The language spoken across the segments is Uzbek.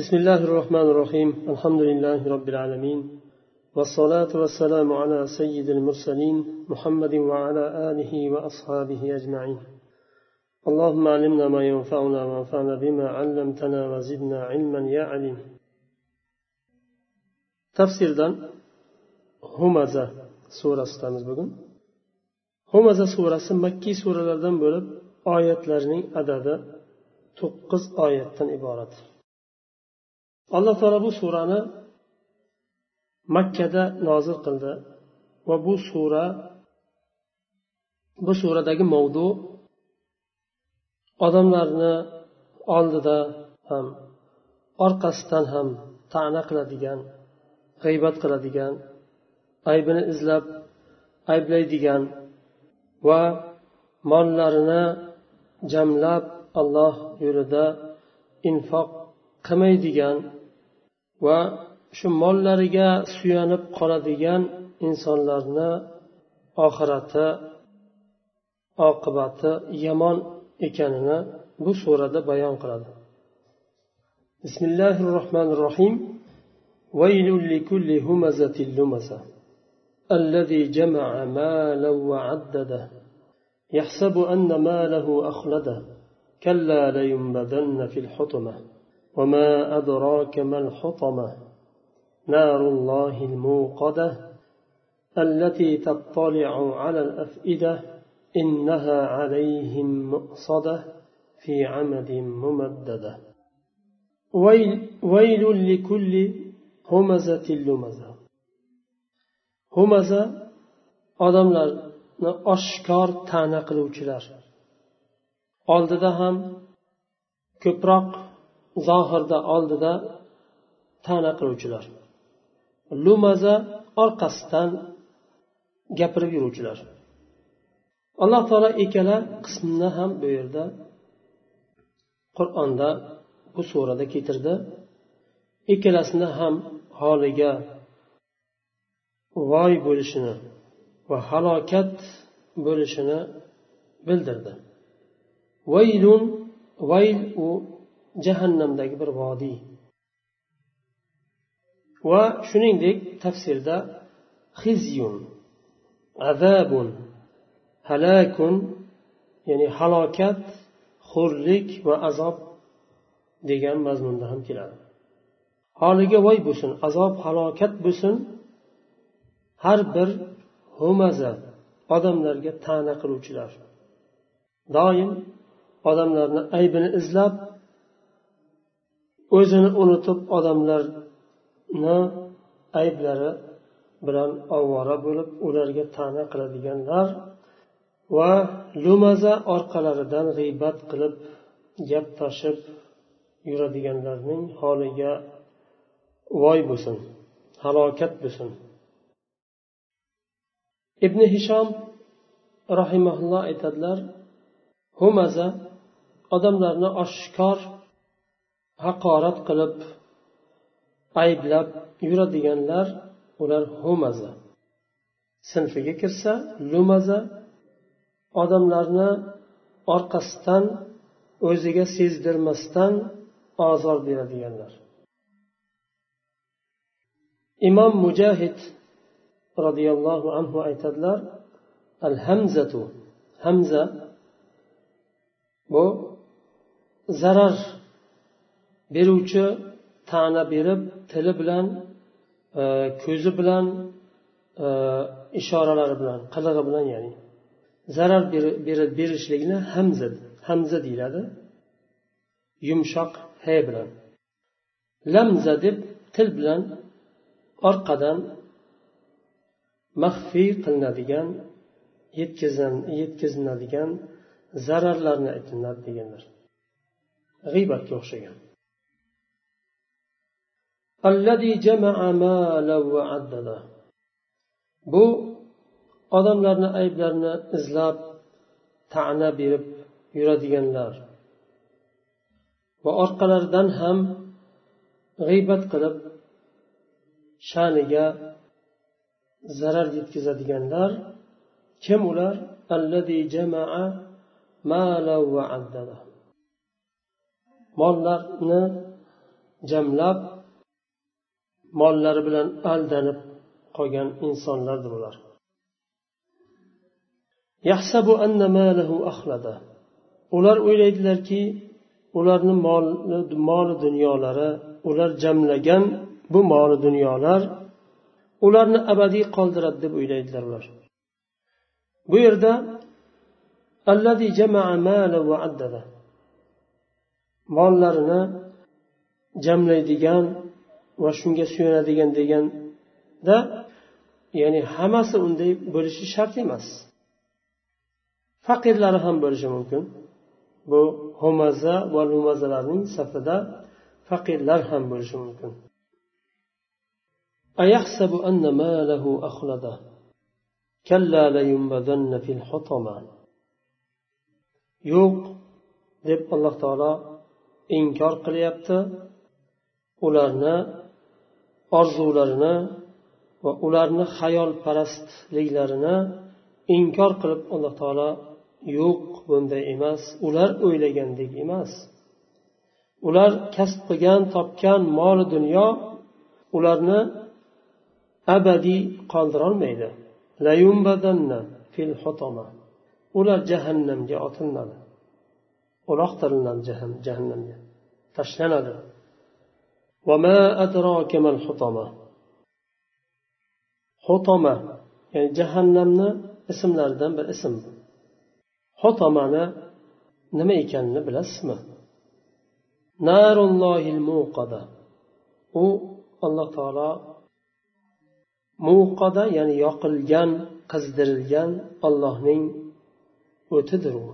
بسم الله الرحمن الرحيم. الحمد لله رب العالمين. والصلاة والسلام على سيد المرسلين محمد وعلى آله وأصحابه أجمعين. اللهم علمنا ما ينفعنا وانفعنا بما علمتنا وزدنا علما يا عليم. tafsirdan humaza surasidanmiz bugun humaza surasi makkiy suralardan bo'lib oyatlarining adadi to'qqiz oyatdan iborat. Alloh taolo bu surani makkada nozil qildi va bu sura bu suradagi mavzu odamlarni oldida ham orqasidan ham ta'na qiladigan g'iybat qiladigan aybini izlab ayblaydigan va mollarini jamlab alloh yo'lida infoq qilmaydigan va shu mollariga suyanib qoladigan insonlarni oxirati oqibati yomon ekanini bu surada bayon qiladi bismillahi rohmanir rohim ويل لكل همزة لمزة الذي جمع مالا وعدده يحسب أن ماله أخلده كلا لينبذن في الحطمة وما أدراك ما الحطمة نار الله الموقدة التي تطلع على الأفئدة إنها عليهم مؤصدة في عمد ممددة ويل, ويل لكل همزة لمزة humaza odamlarni oshkor ta'na qiluvchilar oldida ham ko'proq zohirda oldida ta'na qiluvchilar. Lumaza orqasidan gapirib yuruvchilar. Alloh taolo ikkala qismni ham bu yerda qur'onda bu surada keltirdi. Ikkalasini ham holiga voy bo'lishini va halokat bo'lishini bildirdi. Vaylun vayl u jahannamdagi bir vodiy. Va shuningdek tafsirda xizyun azabun halakun ya'ni halokat xo'rlik va azob degan mazmunda ham keladi. Holiga voy bo'lsin azob halokat bo'lsin har bir humaza odamlarga ta'na qiluvchilar. Doim odamlarni aybini izlab o'zini unutib odamlarni ayblari bilan ovora bo'lib ularga ta'na qiladiganlar va lumaza orqalaridan g'iybat qilib gap tashib yuradiganlarning holiga voy bo'lsin halokat bo'lsin. Ibn hishom rahimaulloh aytadilar humaza odamlarni oshkor haqorat qilib ayblab yuradiganlar ular humaza. Sinfiga kirsa lumaza odamlarni orqasidan o'ziga sezdirmasdan ozor beradiganlar. Imom mujahid roziyallohu anhu aytadilar al hamzatu hamza bu zarar beruvchi ta'na berib tili bilan e, ko'zi bilan e, ishoralari bilan qilig'i bilan ya'ni zarar berishlikni hamza hamza deyiladi. Yumshoq he bilan. Lamza deb til bilan orqadan maxfiy qilinadigan yetkaziladigan zararlarni aytiladi deganlar. G'iybatga o'xshagan. Bu odamlarni ayblarini izlab ta'na berib yuradiganlar. Va orqalaridan ham g'iybat qilib sha'niga zarar yetkazadiganlar kim ular? Mollarni jamlab mollari bilan aldanib qolgan insonlardir ular ular o'ylaydilarki ularni moli dunyolari ular jamlagan bu moli dunyolar ularni abadiy qoldiradi deb o'ylaydilar ular. Bu yerda mollarini jamlaydigan va shunga suyanadigan deganda ya'ni hammasi unday bo'lishi shart emas faqirlari ham bo'lishi mumkin bu homaza va lumazalarning safida faqirlar ham bo'lishi mumkin أيحسب أن ماله أخلده كلا لينبذن في الحطمة yo'q deb alloh taolo inkor qilyapti ularni orzularini va ularni xayolparastliklarini inkor qilib alloh taolo yo'q bunday emas ular o'ylagandek emas. Ular kasb qilgan topgan mol dunyo ularni abadiy qoldirolmaydi. Ular jahannamga otilinadi. Uloqtiriladi jahannamga. Tashlanadi. Xutoma ya'ni jahannamni ismlaridan bir ism xotomani nima ekanini bilasizmi narullohil muqada u alloh taolo muqada ya'ni yoqilgan qizdirilgan ollohning o'tidir u.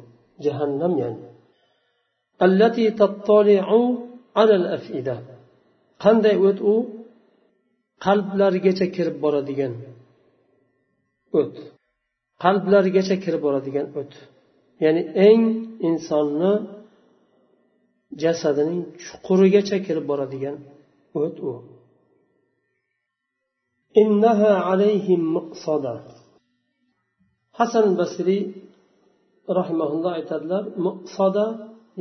Jahannam ya'ni. allati tattoli'u alal afida qanday o't u? Qalblarigacha kirib boradigan o't. Qalblarigacha kirib boradigan o't. Ya'ni eng insonni jasadining chuqurigacha kirib boradigan o't u. Hasan basriy rahimaulloh aytadilar muqsoda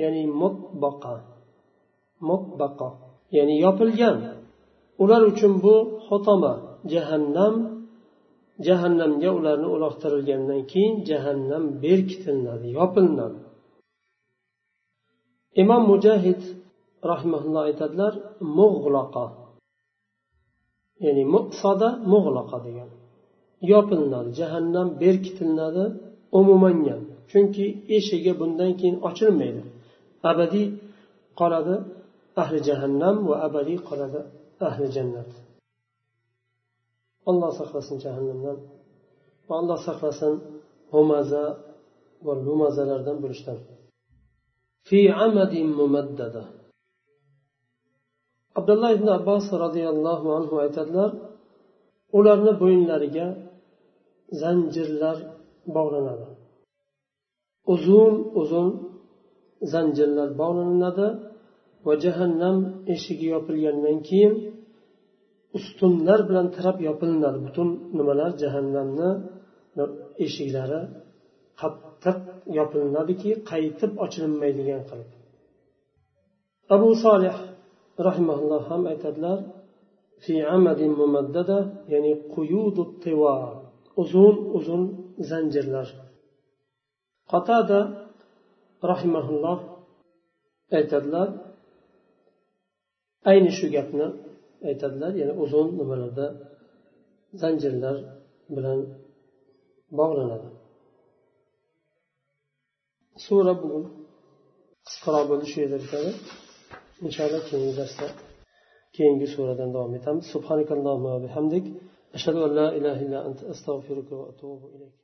ya'ni mutbaqa mutbaqa ya'ni yopilgan. Ular uchun bu xotoma jahannam jahannamga ularni uloqtirilgandan keyin jahannam berkitilinadi yopilinadi imom mujahid rahimaulloh aytadilar mug'laqa ya'ni muqsoda mug'laqa degan. Yopilinadi jahannam berkitilinadi umumanga chunki eshigi bundan keyin ochilmaydi. Abadiy qoladi. Ahli jahannam va abadiy qoladi ahli jannat alloh saqlasin jahannamdan va alloh saqlasin humaza va lumazalardan bo'lishdan. Fi amadin mumaddada. Abdulloh ibn abbos roziyallohu anhu aytadilar ularni bo'yinlariga zanjirlar bog'lanadi. Uzun uzun zanjirlar bog'lanadi. Va jahannam eshigi yopilgandan keyin ustunlar bilan tirab yopilinadi. Butun nimalar jahannamni eshiklari qattiq yopilinadiki qaytib ochilinmaydigan qilib. Abu solih rahimaulloh ham aytadilar fi amadin mumaddada ya'ni quyudu uzun uzun zanjirlar. Qotada rahimaulloh aytadilar ayni shu gapni aytadilar. Ya'ni uzun nimalarda zanjirlar bilan bog'lanadi. Sura bugun qisqaroq bo'ldi shu inshaalloh keyingi darsda keyingi suradan davom etamiz. Subhanakallohumma va bihamdik. Ashhadu an la ilaha illa anta astag'firuka va atubu ilayk.